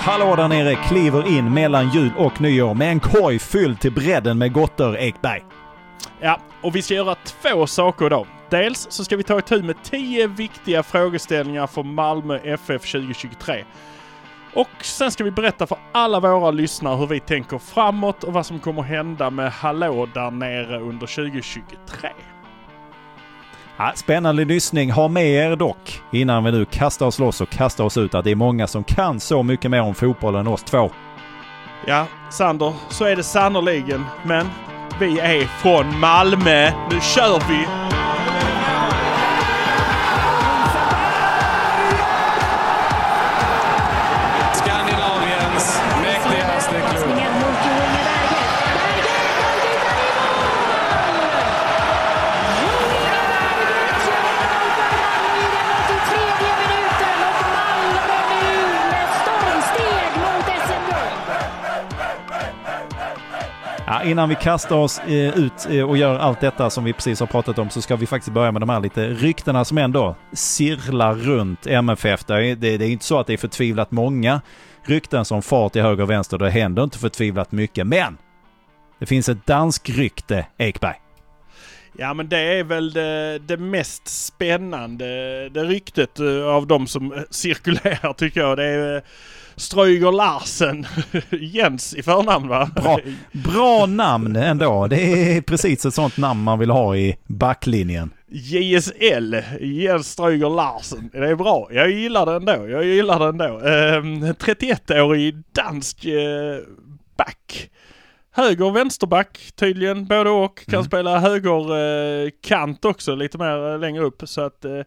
Hallå där nere kliver in mellan jul och nyår med en korg fylld till bredden med gotter Ekberg. Ja, och vi ska göra två saker idag. Dels så ska vi ta itu med 10 viktiga frågeställningar för Malmö FF 2023. Och sen ska vi berätta för alla våra lyssnare hur vi tänker framåt och vad som kommer hända med Hallå där nere under 2023. Ja, spännande lyssning. Ha med er dock, innan vi nu kastar oss loss och kastar oss ut, att det är många som kan så mycket mer om fotboll än oss två. Ja, Sander, så är det sannoliken. Men vi är från Malmö. Nu kör vi! Ja, innan vi kastar oss eh, ut eh, och gör allt detta som vi precis har pratat om så ska vi faktiskt börja med de här lite ryktena som ändå cirlar runt MFF. Det är, det är inte så att det är förtvivlat många rykten som far till höger och vänster. Det händer inte förtvivlat mycket. Men det finns ett dansk rykte, Ekberg. Ja men det är väl det, det mest spännande det ryktet eh, av de som eh, cirkulerar tycker jag. Det är eh, Ströger Larsen. Jens i förnamn va? Bra, bra namn ändå. Det är precis ett sånt namn man vill ha i backlinjen. JSL, Jens Ströger Larsen. Det är bra. Jag gillar det ändå. Jag gillar det ändå. Ehm, 31-årig dansk eh, back. Höger och vänsterback tydligen, både och. Kan Mm. spela höger eh, också, lite mer eh, längre upp. Så att, eh,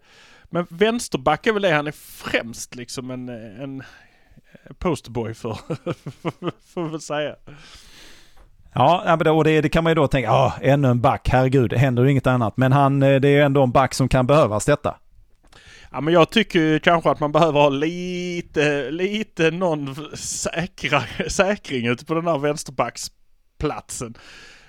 men vänsterback är väl det han är främst liksom en, en posterboy för, får väl säga. Ja, ja, men det- och det, det kan man ju då tänka, ja, ännu en back, herregud, det händer ju inget annat. Men han, eh, det är ju ändå en back som kan behövas detta. Ja men jag tycker kanske att man behöver ha lite, lite någon säkra, säkring ute på den här platsen.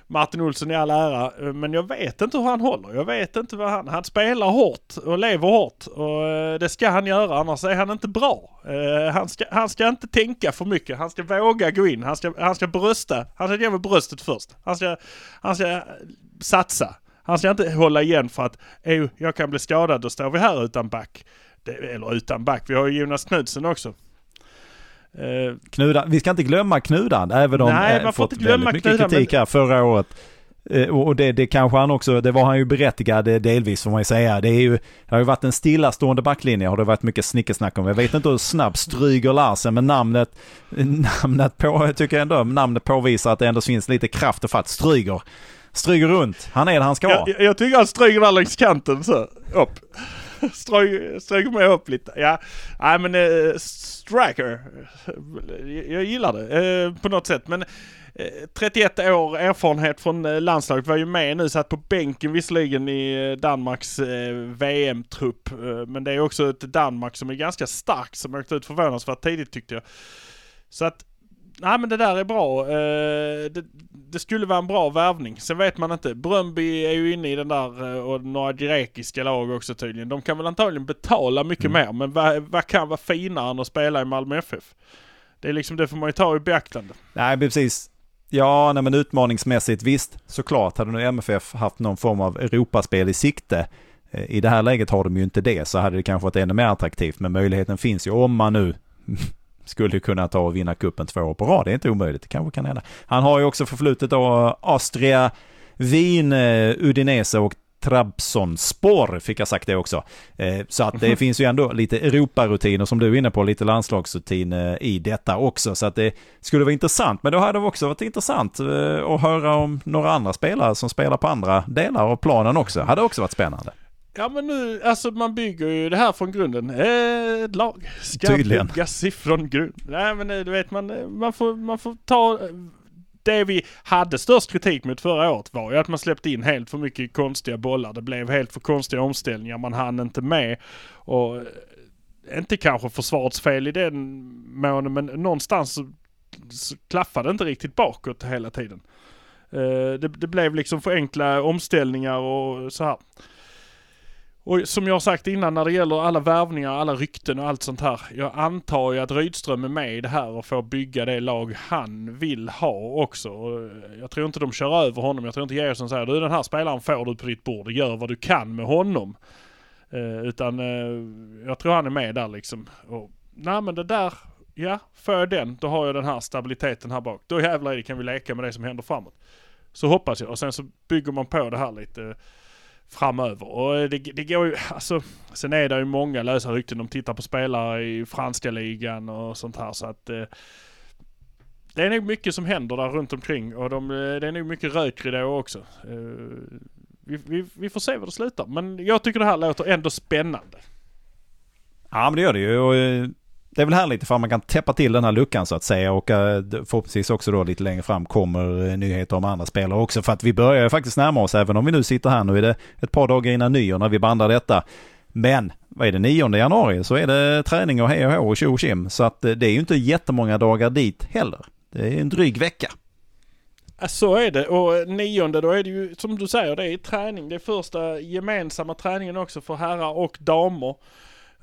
Martin Olsson i all ära, eh, men jag vet inte hur han håller. Jag vet inte vad han... Han spelar hårt och lever hårt och eh, det ska han göra annars är han inte bra. Eh, han ska, han ska inte tänka för mycket. Han ska våga gå in. Han ska, han ska brösta. Han ska ge med bröstet först. Han ska, han ska satsa. Han ska inte hålla igen för att jag kan bli skadad, då står vi här utan back. Det, eller utan back, vi har ju Jonas Knudsen också. Eh, Knudan, vi ska inte glömma Knudan, även om Nej, man får fått inte glömma väldigt mycket Knudan, kritik här förra året. Eh, Och det, det kanske han också, det var han ju berättigad eh, delvis får man ju säga. Det, är ju, det har ju varit en stillastående backlinje har det varit mycket snickesnack om. Jag vet inte hur snabb Stryger Larsen, men namnet, namnet på, jag tycker ändå namnet påvisar att det ändå finns lite kraft och fatt. Stryger. Stryger runt. Han är det han ska vara. jag, jag, jag tycker han stryker där längs kanten så, upp. strök, stryker med upp lite. Ja, nej men eh, striker. Jag, jag gillar det eh, på något sätt. Men eh, 31 år erfarenhet från eh, landslaget var ju med nu, satt på bänken visserligen i eh, Danmarks VM-trupp. Men det är också ett Danmark som är ganska starkt som åkte ut förvånansvärt tidigt tyckte jag. Så att Nej men det där är bra. Eh, det, det skulle vara en bra värvning. Sen vet man inte. Bröndby är ju inne i den där eh, och några grekiska lag också tydligen. De kan väl antagligen betala mycket mer. Men vad, vad kan vara finare än att spela i Malmö FF? Det är liksom det får man ju ta i beaktande. Nej, precis. Ja, nej, men utmaningsmässigt visst, såklart hade nu MFF haft någon form av Europaspel i sikte. Eh, I det här läget har de ju inte det, så hade det kanske varit ännu mer attraktivt. Men möjligheten finns ju om man nu skulle kunna ta och vinna kuppen två år på rad. Det är inte omöjligt, det kanske kan hända. Han har ju också förflutet då Austria, Wien, eh, Udinese och Trabzonspor fick jag sagt det också. Eh, Så att det finns ju ändå lite Europarutiner som du är inne på, lite landslagsrutin eh, i detta också. Så att det skulle vara intressant. Men då hade det också varit intressant att höra om några andra spelare som spelar på andra delar av planen också. Hade också varit spännande. Ja men nu, alltså man bygger ju det här från grunden. Ett lag ska Tydligen. byggas ifrån grund. Nej men eh, du vet man, eh, man, får, man får ta eh, det vi hade störst kritik mot förra året var ju att man släppte in helt för mycket konstiga bollar. Det blev helt för konstiga omställningar. Man hann inte med. Och inte kanske försvarets fel i den månen men någonstans så, så klaffade det inte riktigt bakåt hela tiden. Det, det blev liksom för enkla omställningar och så här. Och som jag har sagt innan när det gäller alla värvningar, alla rykten och allt sånt här. Jag antar ju att Rydström är med i det här och får bygga det lag han vill ha också. Och jag tror inte de kör över honom. Jag tror inte Georgsson säger du den här spelaren får du på ditt bord. Gör vad du kan med honom. Eh, utan eh, jag tror han är med där liksom. Och, nej men det där, ja, får jag den då har jag den här stabiliteten här bak. Då jävlar det kan vi leka med det som händer framåt. Så hoppas jag. Och sen så bygger man på det här lite framöver. Och eh, det, det går ju, alltså, sen är det ju många lösa rykten. De tittar på spelare i franska ligan och sånt här så att eh, det är nog mycket som händer där runt omkring och de, eh, det är nog mycket rökridå också. Eh, vi, vi, vi, får se var det slutar. Men jag tycker det här låter ändå spännande. Ja men det gör det ju. Och, eh, det är väl härligt ifall man kan täppa till den här luckan så att säga och eh, förhoppningsvis också då lite längre fram kommer eh, nyheter om andra spelare också för att vi börjar faktiskt närma oss även om vi nu sitter här nu är det ett par dagar innan nyår när vi bandar detta. Men vad är det 9 januari så är det träning och hej och hå och tjo och kim så att eh, det är ju inte jättemånga dagar dit heller. Det är en dryg vecka. Så är det och nionde då är det ju som du säger det är träning. Det är första gemensamma träningen också för herrar och damer.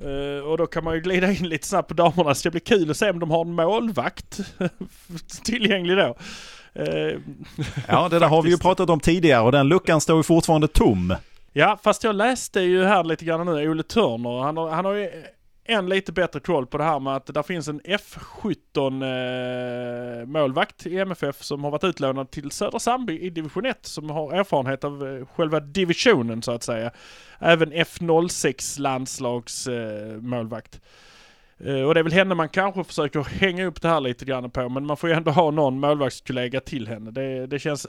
Uh, och då kan man ju glida in lite snabbt på damerna. Så det blir kul att se om de har en målvakt tillgänglig då. Uh, ja, det där har vi ju pratat om tidigare och den luckan står ju fortfarande tom. Ja, fast jag läste ju här lite grann nu, Ole Törner, han har, han har ju än lite bättre koll på det här med att där finns en F17 eh, målvakt i MFF som har varit utlånad till Södra Sandby i division 1 som har erfarenhet av eh, själva divisionen så att säga. Även F06 landslagsmålvakt. Eh, eh, och det är väl henne man kanske försöker hänga upp det här lite grann på men man får ju ändå ha någon målvaktskollega till henne. Det, det känns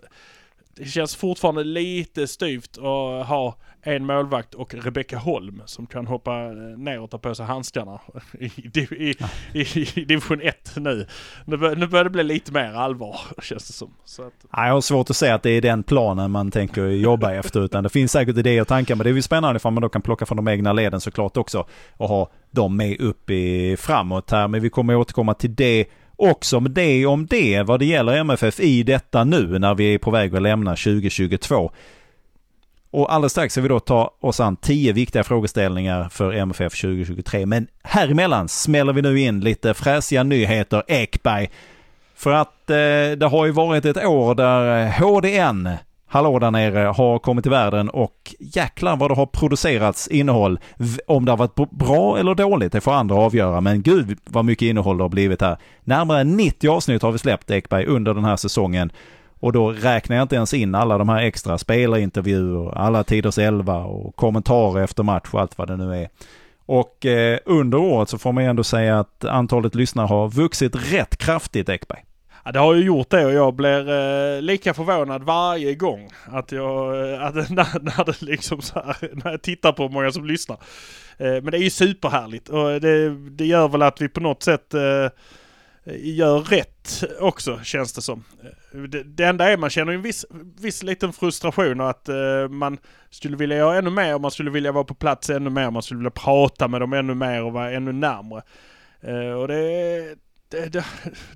det känns fortfarande lite styvt att ha en målvakt och Rebecka Holm som kan hoppa ner och ta på sig handskarna i, i, i, i division 1 nu. Nu, bör, nu börjar det bli lite mer allvar känns det som. Så att... Jag har svårt att säga att det är den planen man tänker jobba efter utan det finns säkert idéer och tankar men det är ju spännande ifall man då kan plocka från de egna leden såklart också och ha dem med upp i framåt här men vi kommer återkomma till det också med det om det vad det gäller MFF i detta nu när vi är på väg att lämna 2022. Och alldeles strax ska vi då ta oss an tio viktiga frågeställningar för MFF 2023. Men här emellan smäller vi nu in lite fräsiga nyheter Ekberg. För att eh, det har ju varit ett år där HDN hallå där nere har kommit till världen och jäklar vad det har producerats innehåll. Om det har varit bra eller dåligt, det får andra avgöra, men gud vad mycket innehåll det har blivit här. Närmare 90 avsnitt har vi släppt Ekberg under den här säsongen. Och då räknar jag inte ens in alla de här extra spelarintervjuer, alla tiders elva och kommentarer efter match och allt vad det nu är. Och eh, under året så får man ändå säga att antalet lyssnare har vuxit rätt kraftigt Ekberg. Ja, det har ju gjort det och jag blir eh, lika förvånad varje gång att jag, eh, att när, när det liksom så här, när jag tittar på hur många som lyssnar. Eh, men det är ju superhärligt och det, det gör väl att vi på något sätt eh, gör rätt också känns det som. Eh, det, det enda är man känner en viss, viss liten frustration och att eh, man skulle vilja göra ännu mer och man skulle vilja vara på plats ännu mer. Man skulle vilja prata med dem ännu mer och vara ännu närmre. Eh, och det det, det,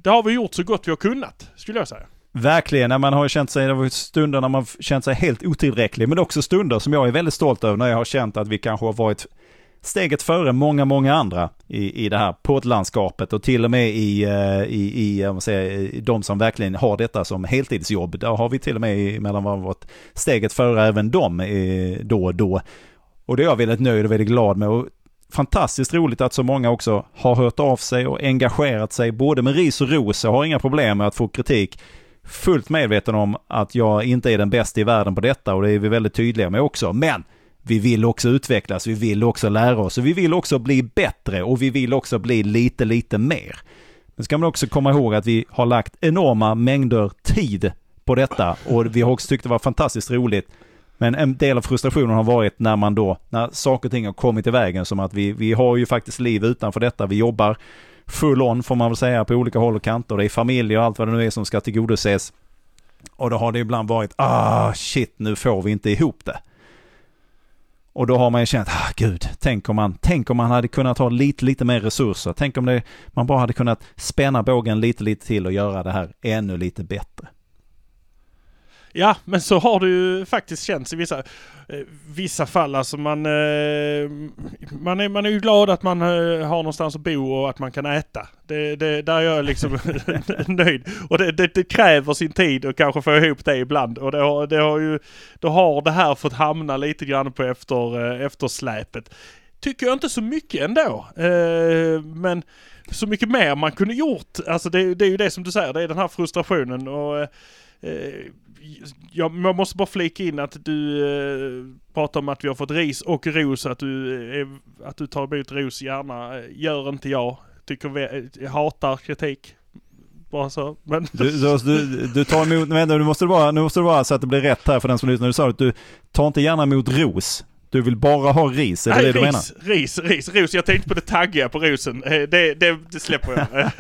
det, har vi gjort så gott vi har kunnat, skulle jag säga. Verkligen, när man har känt sig, det var stunder när man känt sig helt otillräcklig, men också stunder som jag är väldigt stolt över när jag har känt att vi kanske har varit steget före många, många andra i, i det här poddlandskapet och till och med i, eh, i, i, jag de som verkligen har detta som heltidsjobb. Där har vi till och med mellan varit steget före även dem eh, då och då. Och det är jag väldigt nöjd och väldigt glad med. Och fantastiskt roligt att så många också har hört av sig och engagerat sig både med ris och ros. Jag har inga problem med att få kritik. Fullt medveten om att jag inte är den bästa i världen på detta och det är vi väldigt tydliga med också. Men vi vill också utvecklas, vi vill också lära oss och vi vill också bli bättre och vi vill också bli lite, lite mer. Men ska man också komma ihåg att vi har lagt enorma mängder tid på detta och vi har också tyckt det var fantastiskt roligt men en del av frustrationen har varit när man då, när saker och ting har kommit i vägen som att vi, vi har ju faktiskt liv utanför detta. Vi jobbar full on får man väl säga på olika håll och kanter. Det är familj och allt vad det nu är som ska tillgodoses. Och då har det ibland varit, ah shit nu får vi inte ihop det. Och då har man ju känt, ah gud, tänk om man, tänk om man hade kunnat ha lite, lite mer resurser. Tänk om det, man bara hade kunnat spänna bågen lite, lite till och göra det här ännu lite bättre. Ja, men så har det ju faktiskt känts i vissa, eh, vissa fall. Alltså man, eh, man, är, man är ju glad att man eh, har någonstans att bo och att man kan äta. Det, det, där är jag liksom nöjd. Och det, det, det kräver sin tid att kanske få ihop det ibland. Och det har, det har ju, då har det här fått hamna lite grann på efter, eh, eftersläpet. Tycker jag inte så mycket ändå. Eh, men så mycket mer man kunde gjort. Alltså det, det är ju det som du säger, det är den här frustrationen och eh, jag, måste bara flika in att du eh, pratar om att vi har fått ris och ros, att du, eh, att du tar emot ros gärna. Eh, gör inte jag. Tycker vi, jag hatar kritik. Bara så. Men... Du, du, du tar emot, men nu måste du bara, nu måste du bara så att det blir rätt här för den som lyssnar. Du sa att du tar inte gärna emot ros. Du vill bara ha ris, är det Nej, det du ris, menar? Ris, ris, ros. Jag tänkte på det taggiga på rosen. Eh, Det, det, det släpper jag.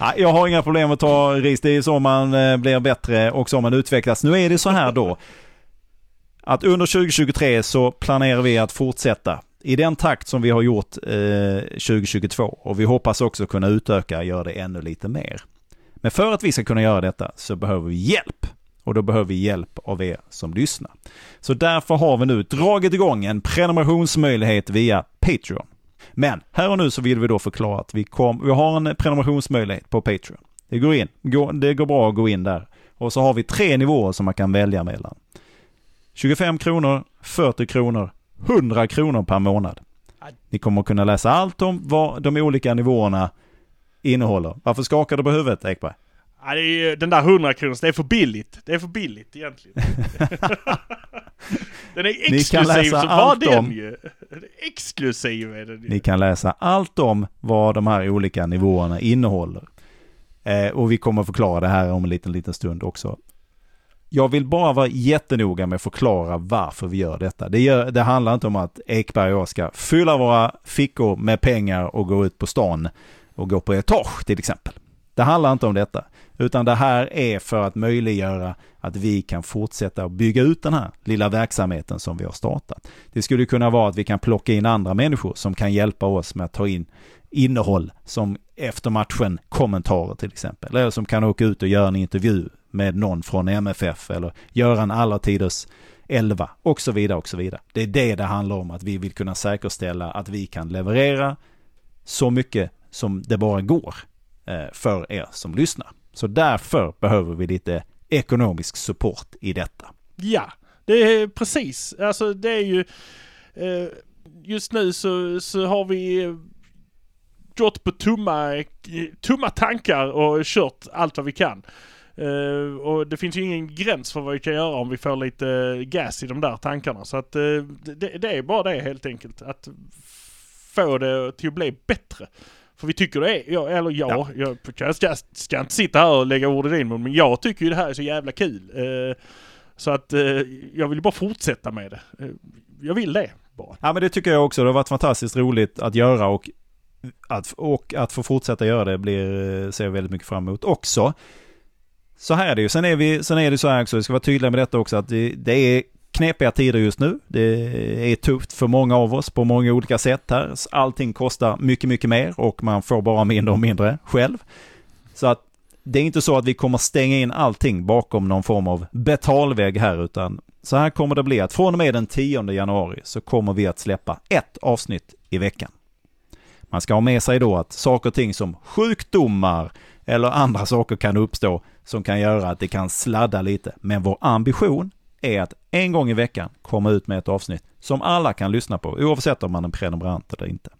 Nej, jag har inga problem att ta ris. Det är så man eh, blir bättre och så man utvecklas. Nu är det så här då. Att under 2023 så planerar vi att fortsätta i den takt som vi har gjort eh, 2022. Och vi hoppas också kunna utöka och göra det ännu lite mer. Men för att vi ska kunna göra detta så behöver vi hjälp. Och då behöver vi hjälp av er som lyssnar. Så därför har vi nu dragit igång en prenumerationsmöjlighet via Patreon. Men här och nu så vill vi då förklara att vi, kom, vi har en prenumerationsmöjlighet på Patreon. Det går in, det går bra att gå in där. Och så har vi tre nivåer som man kan välja mellan. 25 kronor, 40 kronor, 100 kronor per månad. Ni kommer kunna läsa allt om vad de olika nivåerna innehåller. Varför skakar du på huvudet Ekberg? Ja, det är, ju- den där 100 kronors, det är för billigt. Det är för billigt egentligen. den är Ni kan exklusiv läsa så var den om- ju. Exklusiv är den ju. Ni kan läsa allt om vad de här olika nivåerna innehåller. Eh, och vi kommer förklara det här om en liten, liten stund också. Jag vill bara vara jättenoga med att förklara varför vi gör detta. Det, gör, det handlar inte om att Ekberg och jag ska fylla våra fickor med pengar och gå ut på stan och gå på etage till exempel. Det handlar inte om detta, utan det här är för att möjliggöra att vi kan fortsätta att bygga ut den här lilla verksamheten som vi har startat. Det skulle kunna vara att vi kan plocka in andra människor som kan hjälpa oss med att ta in innehåll som efter matchen kommentarer till exempel. Eller som kan åka ut och göra en intervju med någon från MFF eller göra en alla tiders 11 och så vidare och så vidare. Det är det det handlar om, att vi vill kunna säkerställa att vi kan leverera så mycket som det bara går Eh, för er som lyssnar. Så därför behöver vi lite ekonomisk support i detta. Ja, det är precis. Alltså det är ju... Eh, just nu så, så har vi eh, gått på tomma, tumma tankar och kört allt vad vi kan. Uh, och det finns ju ingen gräns för vad vi kan göra om vi får lite gas i de där tankarna. Så att uh, det, det är bara det helt enkelt. Att få det till att bli bättre. För vi tycker det är, ja, eller ja, jag, jag ska, ska inte sitta här och lägga ord i din mun, men jag tycker ju det här är så jävla kul. Eh, så att eh, jag vill bara fortsätta med det. Eh, jag vill det bara. Ja men det tycker jag också. Det har varit fantastiskt roligt att göra och att, och att få fortsätta göra det blir, ser jag väldigt mycket fram emot också. Så här är det ju. Sen är, vi, sen är det så här också, jag ska vara tydlig med detta också, att det, det är knepiga tider just nu. Det är tufft för många av oss på många olika sätt här. Allting kostar mycket, mycket mer och man får bara mindre och mindre själv. Så att det är inte så att vi kommer stänga in allting bakom någon form av betalvägg här, utan så här kommer det bli att från och med den 10 januari så kommer vi att släppa ett avsnitt i veckan. Man ska ha med sig då att saker och ting som sjukdomar eller andra saker kan uppstå som kan göra att det kan sladda lite. Men vår ambition är att en gång i veckan komma ut med ett avsnitt som alla kan lyssna på, oavsett om man är prenumerant eller inte.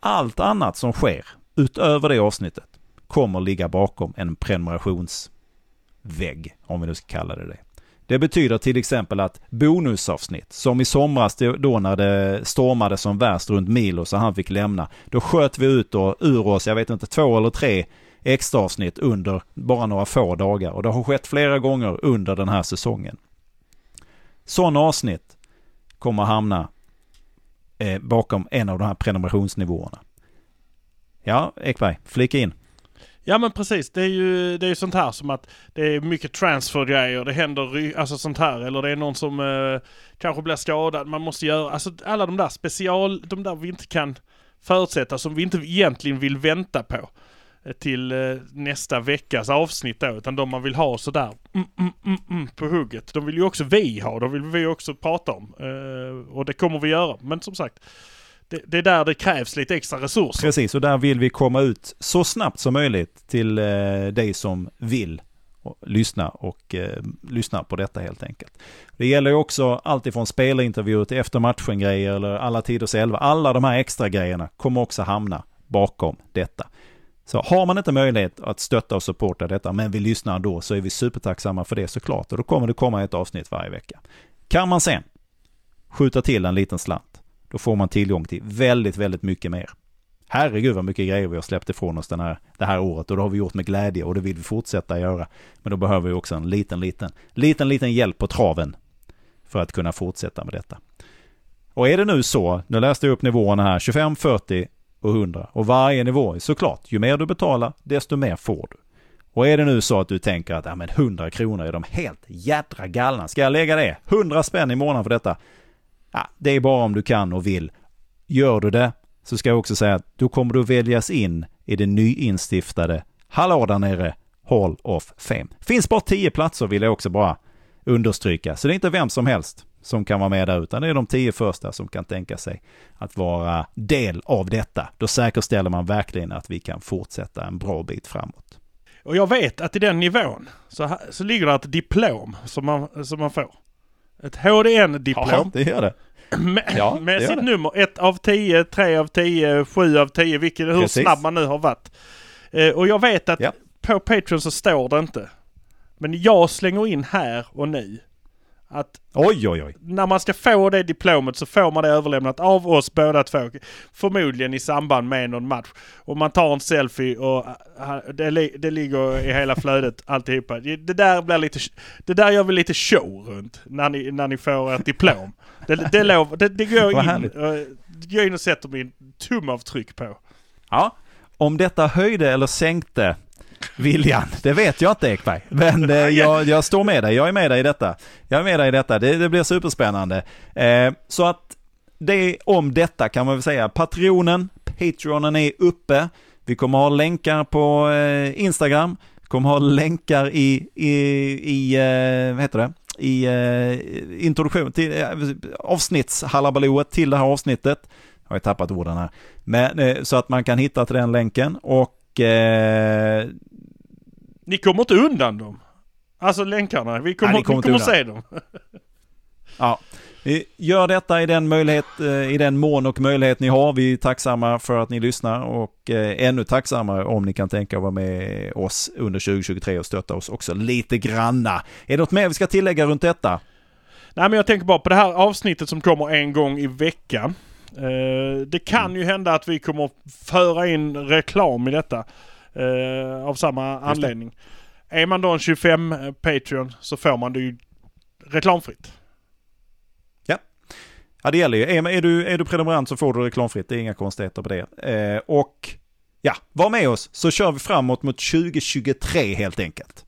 Allt annat som sker utöver det avsnittet kommer ligga bakom en prenumerationsvägg, om vi nu ska kalla det det. Det betyder till exempel att bonusavsnitt, som i somras då när det stormade som värst runt Milos och han fick lämna, då sköt vi ut då ur oss, jag vet inte, två eller tre extra avsnitt under bara några få dagar och det har skett flera gånger under den här säsongen. Sådana avsnitt kommer hamna eh, bakom en av de här prenumerationsnivåerna. Ja, Ekberg, flika in. Ja men precis, det är ju det är ju sånt här som att det är mycket transfergrejer, det händer alltså sånt här, eller det är någon som eh, kanske blir skadad, man måste göra, alltså alla de där special, de där vi inte kan förutsätta, som vi inte egentligen vill vänta på till eh, nästa veckas avsnitt då, utan de man vill ha sådär mm, mm, mm, mm, på hugget. De vill ju också vi ha, de vill vi också prata om. Eh, och det kommer vi göra. Men som sagt, det, det är där det krävs lite extra resurser. Precis, och där vill vi komma ut så snabbt som möjligt till eh, dig som vill och lyssna och eh, lyssna på detta helt enkelt. Det gäller ju också alltifrån spelintervjuer till efter matchen grejer eller alla tiders elva. Alla de här extra grejerna kommer också hamna bakom detta. Så har man inte möjlighet att stötta och supporta detta men vill lyssna då så är vi supertacksamma för det såklart och då kommer det komma ett avsnitt varje vecka. Kan man sen skjuta till en liten slant, då får man tillgång till väldigt, väldigt mycket mer. Herregud vad mycket grejer vi har släppt ifrån oss den här, det här året och det har vi gjort med glädje och det vill vi fortsätta göra. Men då behöver vi också en liten, liten, liten, liten hjälp på traven för att kunna fortsätta med detta. Och är det nu så, nu läste jag upp nivåerna här, 25, 40 och 100 och varje nivå, såklart, ju mer du betalar, desto mer får du. Och är det nu så att du tänker att ja, men 100 kronor är de helt jädra galna, ska jag lägga det? 100 spänn i månaden för detta? Ja, det är bara om du kan och vill. Gör du det, så ska jag också säga att då kommer du väljas in i det nyinstiftade, hallå där nere, Hall of Fame. Finns bara 10 platser vill jag också bara understryka, så det är inte vem som helst som kan vara med där, utan det är de tio första som kan tänka sig att vara del av detta. Då säkerställer man verkligen att vi kan fortsätta en bra bit framåt. Och jag vet att i den nivån så, så ligger det ett diplom som man, som man får. Ett HDN-diplom. Ja, det gör det. Med, ja, med sitt det. nummer 1 av 10, 3 av 10, 7 av 10, vilket, hur Precis. snabb man nu har varit. Eh, och jag vet att ja. på Patreon så står det inte. Men jag slänger in här och nu att oj, oj, oj. när man ska få det diplomet så får man det överlämnat av oss båda två. Förmodligen i samband med någon match. Och man tar en selfie och det, det ligger i hela flödet alltihopa. Det där blir lite, det där gör vi lite show runt när ni, när ni får ett diplom. Det, det, lov, det, det går in, det går in och sätter min tumavtryck på. Ja, om detta höjde eller sänkte viljan, det vet jag inte Ekberg. Men eh, jag, jag, står med dig, jag är med dig i detta. Jag är med dig i detta, det, det blir superspännande. Eh, så att det om detta kan man väl säga. Patronen, Patreonen är uppe. Vi kommer ha länkar på eh, Instagram, kommer ha länkar i, i, i eh, vad heter det? i eh, introduktion till eh, avsnittshalabaloet till det här avsnittet. Jag har tappat orden här. Men, eh, så att man kan hitta till den länken och eh, ni kommer inte undan dem. Alltså länkarna. Vi kommer, Nej, kommer, vi kommer se dem. ja. Gör detta i den, möjlighet, eh, i den mån och möjlighet ni har. Vi är tacksamma för att ni lyssnar och eh, ännu tacksammare om ni kan tänka att vara med oss under 2023 och stötta oss också lite granna. Är det något mer vi ska tillägga runt detta? Nej men jag tänker bara på det här avsnittet som kommer en gång i veckan. Eh, det kan mm. ju hända att vi kommer föra in reklam i detta. Eh, av samma anledning. Är man då en 25 eh, Patreon så får man det ju reklamfritt. Ja, ja det gäller ju. Är, är, du, är du prenumerant så får du reklamfritt. Det är inga konstigheter på det. Eh, och ja, var med oss så kör vi framåt mot 2023 helt enkelt.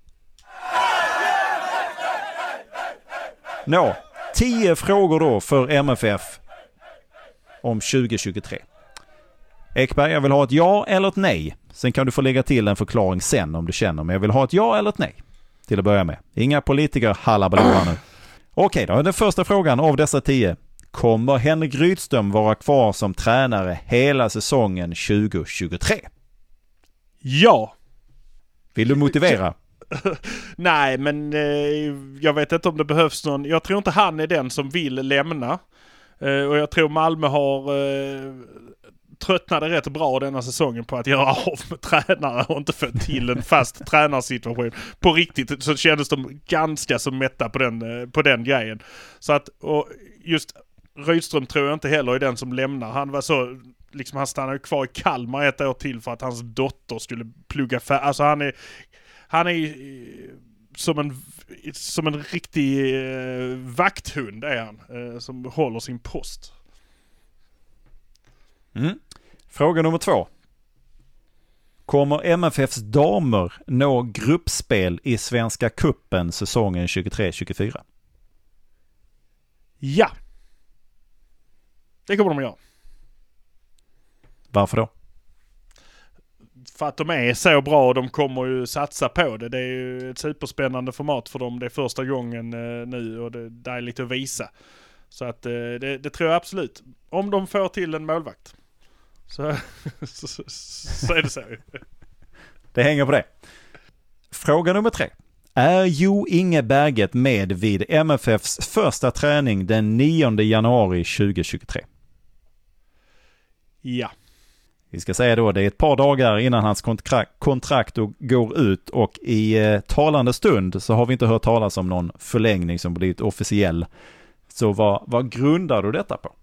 Nå, 10 frågor då för MFF om 2023. Ekberg, jag vill ha ett ja eller ett nej. Sen kan du få lägga till en förklaring sen om du känner, men jag vill ha ett ja eller ett nej. Till att börja med. Inga politiker halabaloo nu. Okej då, den första frågan av dessa tio. Kommer Henrik Rydström vara kvar som tränare hela säsongen 2023? Ja. Vill du motivera? Nej, men eh, jag vet inte om det behövs någon. Jag tror inte han är den som vill lämna. Eh, och jag tror Malmö har eh, tröttnade rätt bra denna säsongen på att göra av med tränare och inte få till en fast tränarsituation. På riktigt så kändes de ganska så mätta på den, eh, på den grejen. Så att, och just Rydström tror jag inte heller är den som lämnar. Han var så, liksom han stannade kvar i Kalmar ett år till för att hans dotter skulle plugga färdigt. Alltså han är, han är eh, som en, som en riktig eh, vakthund är han. Eh, som håller sin post. Mm. Fråga nummer två. Kommer MFFs damer nå gruppspel i Svenska Kuppen säsongen 23-24? Ja. Det kommer de göra. Varför då? för att de är så bra och de kommer ju satsa på det. Det är ju ett superspännande format för dem. Det är första gången eh, nu och det, det är lite att visa. Så att eh, det, det tror jag absolut. Om de får till en målvakt. Så, så, så, så är det så. Det hänger på det. Fråga nummer tre. Är Jo Inge Berget med vid MFFs första träning den 9 januari 2023? Ja. Vi ska säga då, det är ett par dagar innan hans kontrakt, kontrakt går ut och i eh, talande stund så har vi inte hört talas om någon förlängning som blivit officiell. Så vad, vad grundar du detta på?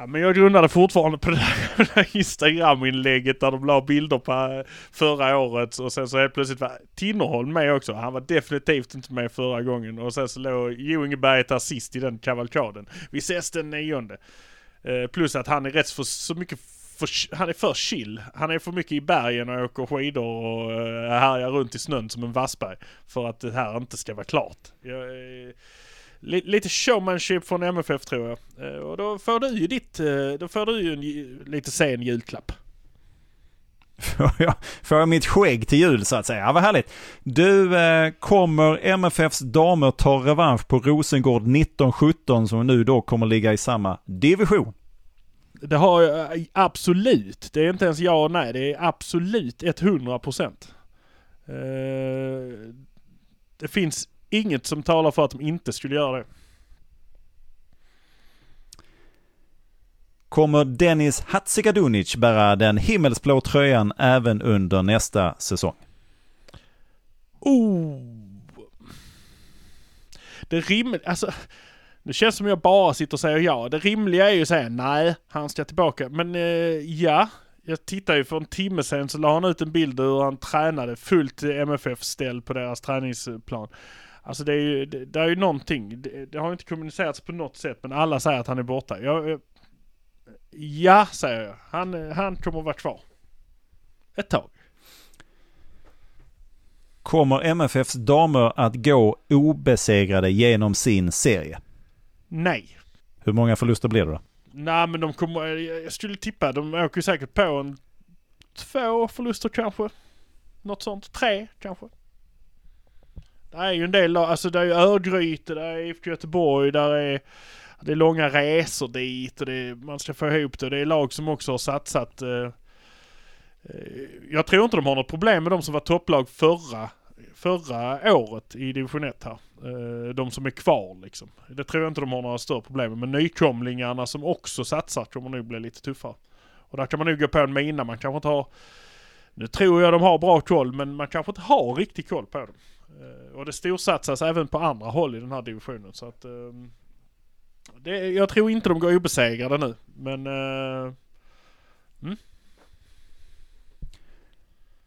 Ja, men jag grundade fortfarande på det där Instagram-inlägget där de la bilder på eh, förra året och sen så helt plötsligt var Tinnerholm med också. Han var definitivt inte med förra gången och sen så låg Jo där sist i den kavalkaden. Vi ses den nionde. Eh, plus att han är rätt för så mycket för, han är för chill. Han är för mycket i bergen och åker skidor och eh, härjar runt i snön som en vassberg. För att det här inte ska vara klart. Jag, eh, lite showmanship från MFF tror jag. Uh, och då får du ju ditt, uh, då får du ju en lite sen julklapp. Får jag, får jag mitt skägg till jul så att säga? Ja, vad härligt. Du, eh, kommer MFFs damer ta revansch på Rosengård 1917 som nu då kommer ligga i samma division? Det har jag absolut. Det är inte ens ja och nej. Det är absolut 100 procent. det finns inget som talar för att de inte skulle göra det. Kommer Dennis Hatzigadunic bära den himmelsblå tröjan även under nästa säsong? Oh! Det rimligt, alltså det känns som jag bara sitter och säger ja. Det rimliga är ju att säga nej, han ska tillbaka. Men eh, ja, jag tittade ju för en timme sedan så la han ut en bild hur han tränade fullt MFF-ställ på deras träningsplan. Alltså det är ju, det, det är ju någonting. Det, det, har inte kommunicerats på något sätt men alla säger att han är borta. Jag, ja, säger jag. Han, han kommer vara kvar. Ett tag. Kommer MFFs damer att gå obesegrade genom sin serie? Nej. Hur många förluster blir det då? Nej men de kommer, jag skulle tippa, de åker säkert på en två förluster kanske. Något sånt. Tre kanske. Det är ju en del, alltså det är ju Örgryte, det är IFK Göteborg, där är det är långa resor dit och det är, man ska få ihop det. Det är lag som också har satsat. Eh, eh, jag tror inte de har något problem med de som var topplag förra, förra året i division 1 här. Eh, de som är kvar liksom. Det tror jag inte de har några större problem med. Men nykomlingarna som också satsar kommer nog bli lite tuffare. Och där kan man nog gå på en mina. Man kanske inte har... Nu tror jag de har bra koll men man kanske inte har riktig koll på dem. Eh, och det storsatsas även på andra håll i den här divisionen så att... Ehm, det, jag tror inte de går obesegrade nu men... Uh, mm.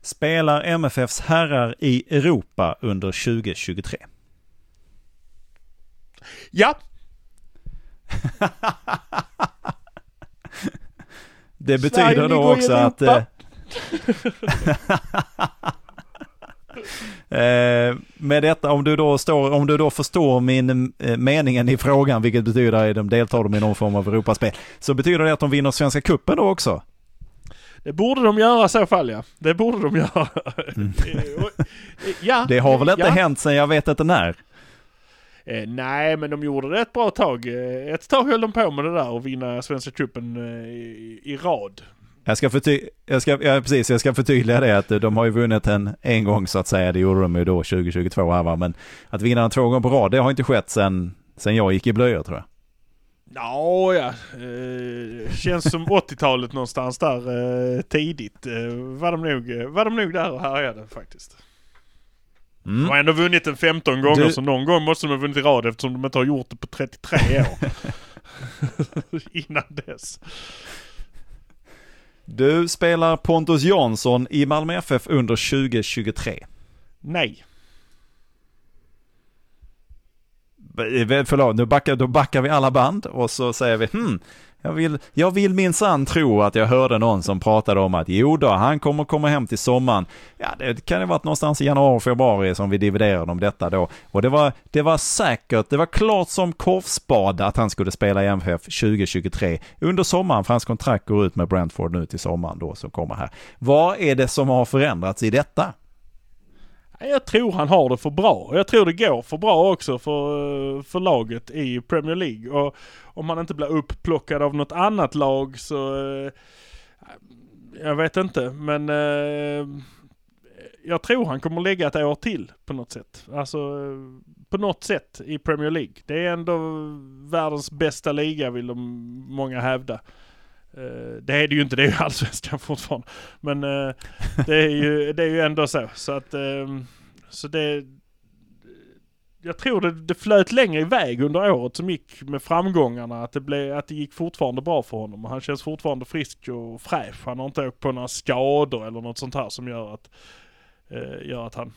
Spelar MFFs herrar i Europa under 2023? Ja. det betyder då också att... Eh, eh, med detta, om du, då står, om du då förstår min eh, meningen i frågan, vilket betyder att de deltar i någon form av Europaspel, så betyder det att de vinner Svenska Cupen då också? Det borde de göra i så fall ja. Det borde de göra. Mm. ja, det har väl inte ja. hänt sedan jag vet inte när? Eh, nej, men de gjorde det ett bra tag. Eh, ett tag höll de på med det där och vinna Svenska cupen eh, i, i, rad. Jag ska, förty- jag, ska, ja, precis, jag ska förtydliga det att de har ju vunnit en en gång så att säga. Det gjorde de ju då 2022 här va. Men att vinna den två gånger på rad, det har inte skett sedan, sedan jag gick i blöjor tror jag. Ja, ja. Eh, känns som 80-talet någonstans där eh, tidigt. Eh, var, de nog, var de nog där och härjade faktiskt. Mm. De har ändå vunnit den 15 gånger du... så någon gång måste de ha vunnit i rad eftersom de inte har gjort det på 33 år. Innan dess. Du spelar Pontus Jansson i Malmö FF under 2023. Nej. Förlåt, nu backar, då backar vi alla band och så säger vi hmm, jag vill, jag vill minsann tro att jag hörde någon som pratade om att jo då, han kommer komma hem till sommaren. Ja, det kan ju varit någonstans i januari, februari som vi dividerade om detta då. Och det var, det var säkert, det var klart som korvspad att han skulle spela i MFF 2023 under sommaren, för hans kontrakt går ut med Brentford nu till sommaren då som kommer här. Vad är det som har förändrats i detta? Jag tror han har det för bra. Jag tror det går för bra också för, för laget i Premier League. Och om han inte blir uppplockad av något annat lag så... Eh, jag vet inte, men... Eh, jag tror han kommer lägga ett år till på något sätt. Alltså på något sätt i Premier League. Det är ändå världens bästa liga vill de många hävda. Eh, det är det ju inte, det är ju allsvenskan fortfarande. Men eh, det, är ju, det är ju ändå så. Så att, ehm, så det... Jag tror det, det flöt längre iväg under året som gick med framgångarna. Att det, blev, att det gick fortfarande bra för honom. Han känns fortfarande frisk och fräsch. Han har inte åkt på några skador eller något sånt här som gör att, eh, gör att han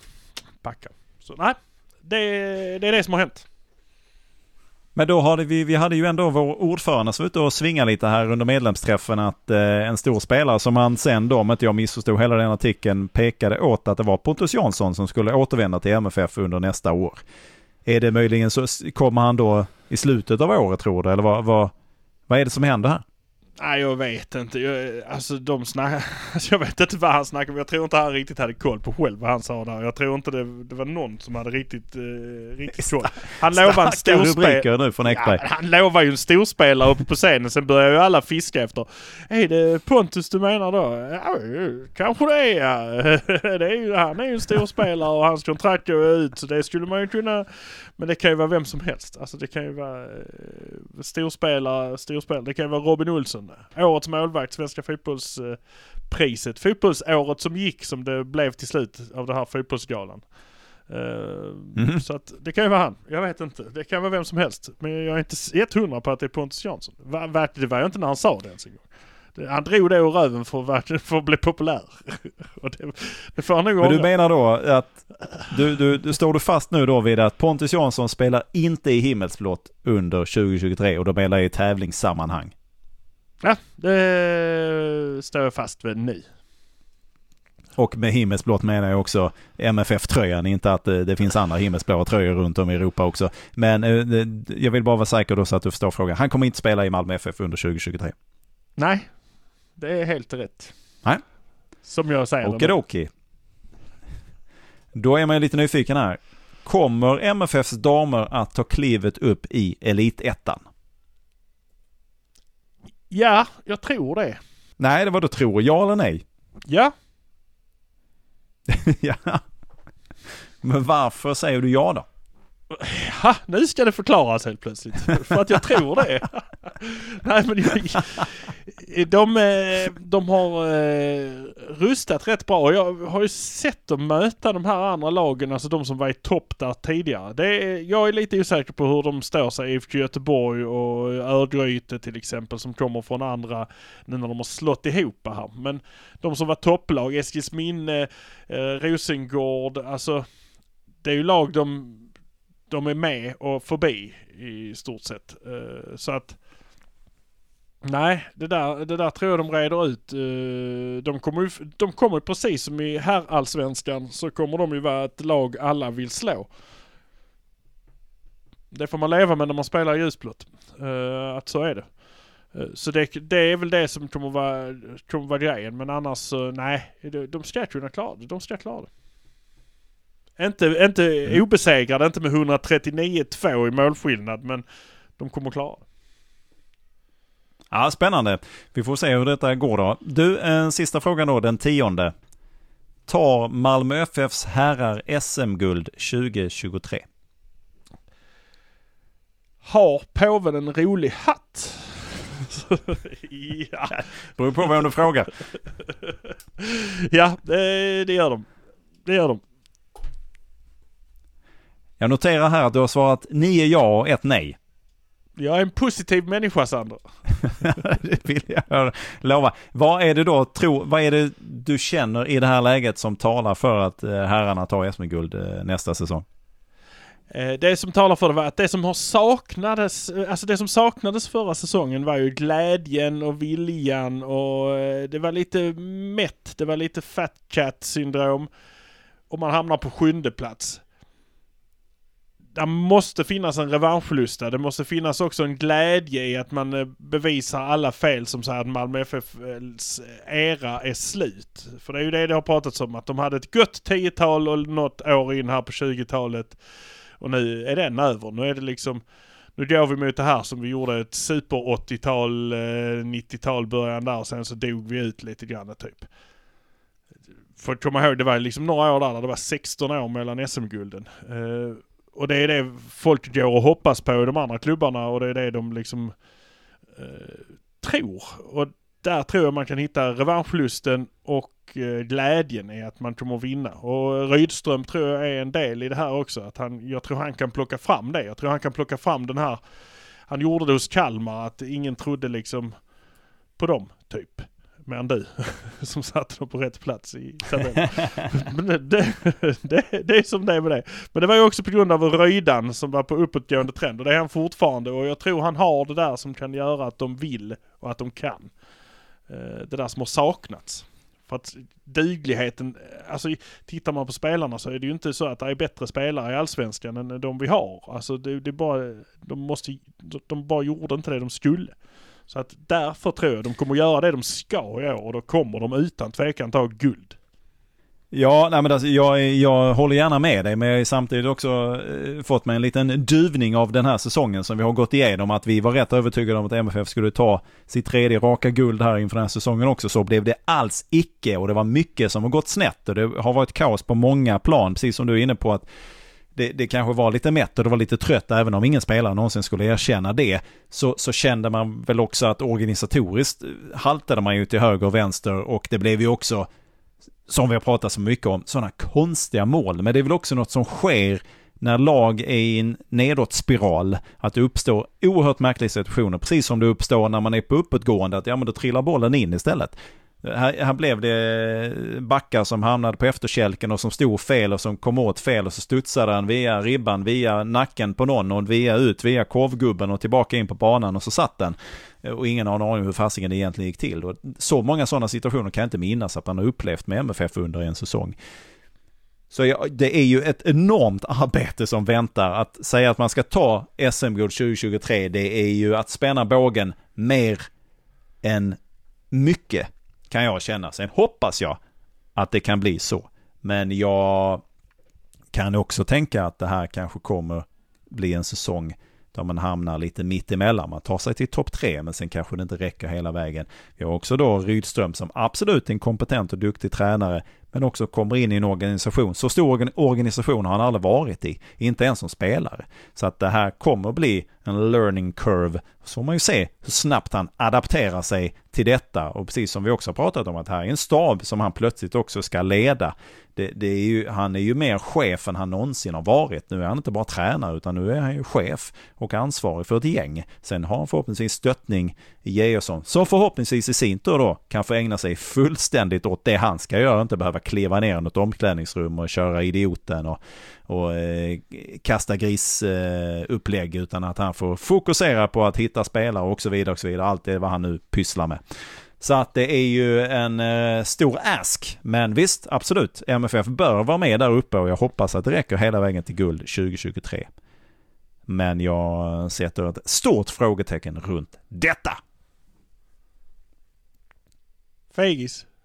backar. Så nej, det, det är det som har hänt. Men då hade vi, vi hade ju ändå vår ordförande som var ute och svingade lite här under medlemsträffen att eh, en stor spelare som han sen då, om inte jag missförstod hela den artikeln, pekade åt att det var Pontus Jansson som skulle återvända till MFF under nästa år. Är det möjligen så, kommer han då i slutet av året tror du, eller vad, vad, vad är det som händer här? Nej jag vet inte. Jag, alltså de snackar... Alltså, jag vet inte vad han snackar om. Jag tror inte han riktigt hade koll på själv vad han sa där. Jag tror inte det, det var någon som hade riktigt, uh, riktigt koll. Han lovar en storspelare... nu från Ekberg. Ja, han lovar ju en storspelare uppe på scenen. Sen börjar ju alla fiska efter. Är det Pontus du menar då? Ja, kanske det är ja. det är ju, Han är ju en storspelare och hans kontrakt går ut. Så det skulle man ju kunna... Men det kan ju vara vem som helst. Alltså det kan ju vara uh, storspelare, storspelare. Det kan ju vara Robin Olsson Årets målvakt, Svenska fotbollspriset. Fotbollsåret som gick som det blev till slut av den här fotbollsgalan. Mm. Så att det kan ju vara han. Jag vet inte. Det kan vara vem som helst. Men jag är inte 100 på att det är Pontus Jansson. Det var jag inte när han sa det ens en gång. Han drog det ur röven för att, för att bli populär. det, det får han nog Men du menar då att, du, du, du, står du fast nu då vid att Pontus Jansson spelar inte i himmelsblått under 2023 och då menar jag i tävlingssammanhang? Ja, det står jag fast vid nu. Och med himmelsblått menar jag också MFF-tröjan, inte att det, det, finns andra himmelsblåa tröjor runt om i Europa också. Men eh, jag vill bara vara säker då så att du förstår frågan. Han kommer inte spela i Malmö FF under 2023. Nej, det är helt rätt. Nej. Som jag säger. Okidoki. Då är man lite nyfiken här. Kommer MFFs damer att ta klivet upp i Elitettan? Ja, jag tror det. Nej, det var du tror. Ja eller nej? Ja. ja. Men varför säger du ja då? Ha, nu ska det förklaras helt plötsligt. För att jag tror det. Nej men de, eh, de har eh, rustat rätt bra. Jag har ju sett dem möta de här andra lagen, alltså de som var i topp där tidigare. Det är, jag är lite osäker på hur de står sig, IFK Göteborg och Örgryte till exempel som kommer från andra, nu när de har slått ihop här. Men de som var topplag, Eskilsminne, eh, Rosengård, alltså det är ju lag de de är med och förbi i stort sett. Uh, så att Nej, det där, det där tror jag de reder ut. Eh, de kommer ju de kommer precis som i herrallsvenskan så kommer de ju vara ett lag alla vill slå. Det får man leva med när man spelar ljusblått. Eh, att så är det. Så det, det, är väl det som kommer vara, kommer vara grejen. Men annars nej, de ska kunna klara det. De ska klara det. Inte, inte mm. obesegrade, inte med 139-2 i målskillnad, men de kommer klara Ja, spännande. Vi får se hur detta går då. Du, en sista fråga då, den tionde. Tar Malmö FFs herrar SM-guld 2023? Har påven en rolig hatt? ja. Beror på vem du frågar. ja, det, det gör de. Det gör de. Jag noterar här att du har svarat nio ja och ett nej. Jag är en positiv människa Sander. det vill jag lova. Vad är det då, tro, vad är det du känner i det här läget som talar för att eh, herrarna tar SM-guld eh, nästa säsong? Eh, Det som talar för det var att det som har saknades, alltså det som saknades förra säsongen var ju glädjen och viljan och det var lite mätt, det var lite fat chat syndrom och man hamnar på sjunde plats. Det måste finnas en revanschlusta, det måste finnas också en glädje i att man eh, bevisar alla fel som säger att Malmö FFs eh, era är slut. För det är ju det det har pratats om, att de hade ett gott tiotal och något år in här på 20-talet och nu är den över. Nu är det liksom, nu går vi mot det här som vi gjorde ett super 80-tal, 90-tal eh, början där och sen så dog vi ut lite grann typ. För att komma ihåg, det var liksom några år där, där det var 16 år mellan SM-gulden. Och det är det folk går och hoppas på i de andra klubbarna och det är det de liksom eh, tror. Och där tror jag man kan hitta revanschlusten och eh, glädjen i att man kommer att vinna. Och Rydström tror jag är en del i det här också. Att han, jag tror han kan plocka fram det. Jag tror han kan plocka fram den här, han gjorde det hos Kalmar, att ingen trodde liksom på dem, typ. Mer än du, som satte dem på rätt plats i tabellen. Men det, det, det, det är som det är med det. Men det var ju också på grund av Röjdan som var på uppåtgående trend och det är han fortfarande och jag tror han har det där som kan göra att de vill och att de kan. Eh, Det där som har saknats. För att dugligheten, alltså tittar man på spelarna så är det ju inte så att det är bättre spelare i Allsvenskan än de vi har. Alltså det, det är bara, de måste, de bara gjorde inte det de skulle. Så att därför tror jag de kommer göra det de ska i år och då kommer de utan tvekan ta guld. Ja, nej men alltså, jag, jag håller gärna med dig, men jag har samtidigt också eh, fått mig en liten duvning av den här säsongen som vi har gått igenom. Att vi var rätt övertygade om att MFF skulle ta sitt tredje raka guld här inför den här säsongen också. Så blev det alls icke och det var mycket som har gått snett och det har varit kaos på många plan. Precis som du är inne på att det, det kanske var lite mätt och det var lite trött, även om ingen spelare någonsin skulle erkänna det, så, så kände man väl också att organisatoriskt haltade man ju till höger och vänster och det blev ju också som vi har pratat så mycket om, sådana konstiga mål. Men det är väl också något som sker när lag är i en nedåtspiral, att det uppstår oerhört märkliga situationer, precis som det uppstår när man är på uppåtgående, att ja men då trillar bollen in istället. Här, här blev det eh, backar som hamnade på efterkälken och som stod fel och som kom åt fel och så studsade han via ribban, via nacken på någon och via ut, via korvgubben och tillbaka in på banan och så satt den. Eh, och ingen har en aning hur fasiken det egentligen gick till. Och så många sådana situationer kan jag inte minnas att man har upplevt med MFF under en säsong. Så det är ju ett enormt arbete som väntar. Att säga att man ska ta SM-guld 2023, det är ju att spänna bågen mer än mycket kan jag känna. Sen hoppas jag att det kan bli så. Men jag kan också tänka att det här kanske kommer bli en säsong där man hamnar lite mitt emellan. Man tar sig till topp tre, men sen kanske det inte räcker hela vägen. Vi har också då Rydström som absolut är en kompetent och duktig tränare, men också kommer in i en organisation. Så stor organisation har han aldrig varit i, inte ens som spelare. Så att det här kommer bli en learning curve. Så får man ju se hur snabbt han adapterar sig till detta. Och precis som vi också har pratat om att här är en stab som han plötsligt också ska leda. Det, det är ju, han är ju mer chef än han någonsin har varit. Nu är han inte bara tränare utan nu är han ju chef och ansvarig för ett gäng. Sen har han förhoppningsvis stöttning i Georgsson som förhoppningsvis i sin tur då kan få ägna sig fullständigt åt det han ska göra. Inte behöva kliva ner i något omklädningsrum och köra idioten och, och eh, kasta grisupplägg eh, utan att han får fokusera på att hitta spelare och så vidare och så vidare. Allt det vad han nu pysslar med. Så att det är ju en eh, stor ask. Men visst, absolut. MFF bör vara med där uppe och jag hoppas att det räcker hela vägen till guld 2023. Men jag sätter ett stort frågetecken runt detta. Fegis.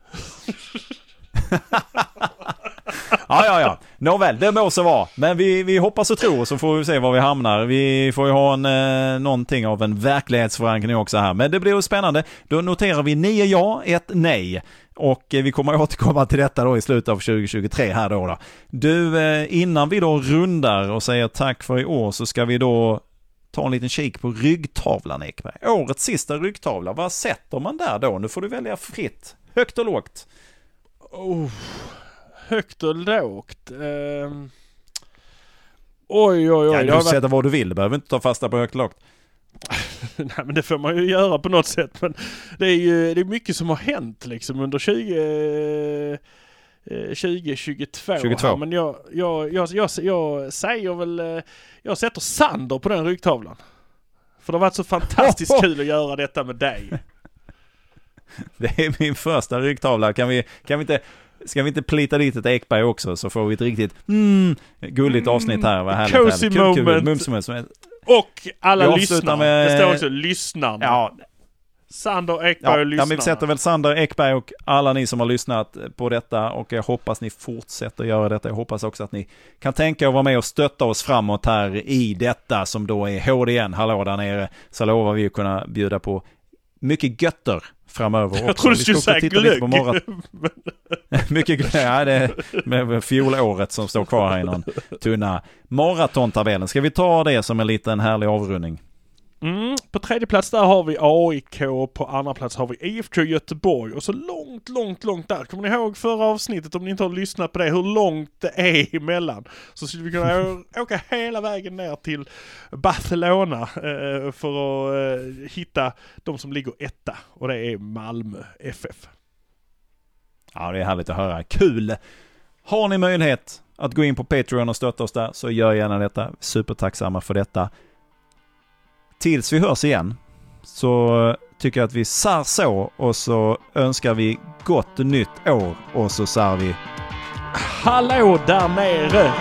Ja, ja, ja. Nåväl, det må så vara. Men vi, vi hoppas och tror så får vi se var vi hamnar. Vi får ju ha en, eh, någonting av en verklighetsförankring också här. Men det blir ju spännande. Då noterar vi nio ja, ett nej. Och eh, vi kommer återkomma till detta då i slutet av 2023 här då. då. Du, eh, innan vi då rundar och säger tack för i år så ska vi då ta en liten kik på ryggtavlan Ekberg. Årets sista ryggtavla, vad sätter man där då? Nu får du välja fritt. Högt och lågt. Oh, högt och lågt. Ehm. Oj, oj, oj. Ja, du får sätta vad du vill, du behöver inte ta fasta på högt och lågt. Nej men det får man ju göra på något sätt. Men det är ju det är mycket som har hänt liksom under 20... eh, 2022. 22. Här. Men jag, jag, jag, jag, jag säger väl, eh, jag sätter Sander på den ryggtavlan. För det har varit så fantastiskt kul att göra detta med dig. Det är min första ryggtavla. Kan vi, kan vi inte, ska vi inte plita dit ett Ekberg också så får vi ett riktigt mm, gulligt avsnitt här. Vad härligt. Cozy härligt. Kul, kul, moment. mums, mums, mums. Och alla lyssnare. med- Det står också lyssnarna. Ja, Sander Ekberg Ja, och ja, lyssnarna. men vi sätter väl Sander Ekberg och alla ni som har lyssnat på detta och jag hoppas ni fortsätter göra detta. Jag hoppas också att ni kan tänka och vara med och stötta oss framåt här i detta som då är HDN, hallå där nere. Så lovar vi att kunna bjuda på mycket götter framöver också. Jag trodde du skulle säga glögg. maraton- mycket glögg, ja det är med fjolåret som står kvar här i någon tunna. Maratontabellen, ska vi ta det som en liten härlig avrundning? Mm, på tredje plats där har vi AIK, på andra plats har vi IFK Göteborg och så långt, långt, långt där. Kommer ni ihåg förra avsnittet om ni inte har lyssnat på det, hur långt det är emellan? Så skulle vi kunna åka hela vägen ner till Barcelona eh, för att eh, hitta de som ligger etta och det är Malmö FF. Ja, det är härligt att höra. Kul! Har ni möjlighet att gå in på Patreon och stötta oss där så gör gärna detta. Supertacksamma för detta. Tills vi hörs igen så tycker jag att vi sär så och så önskar vi gott nytt år och så sär vi Hallå där nere!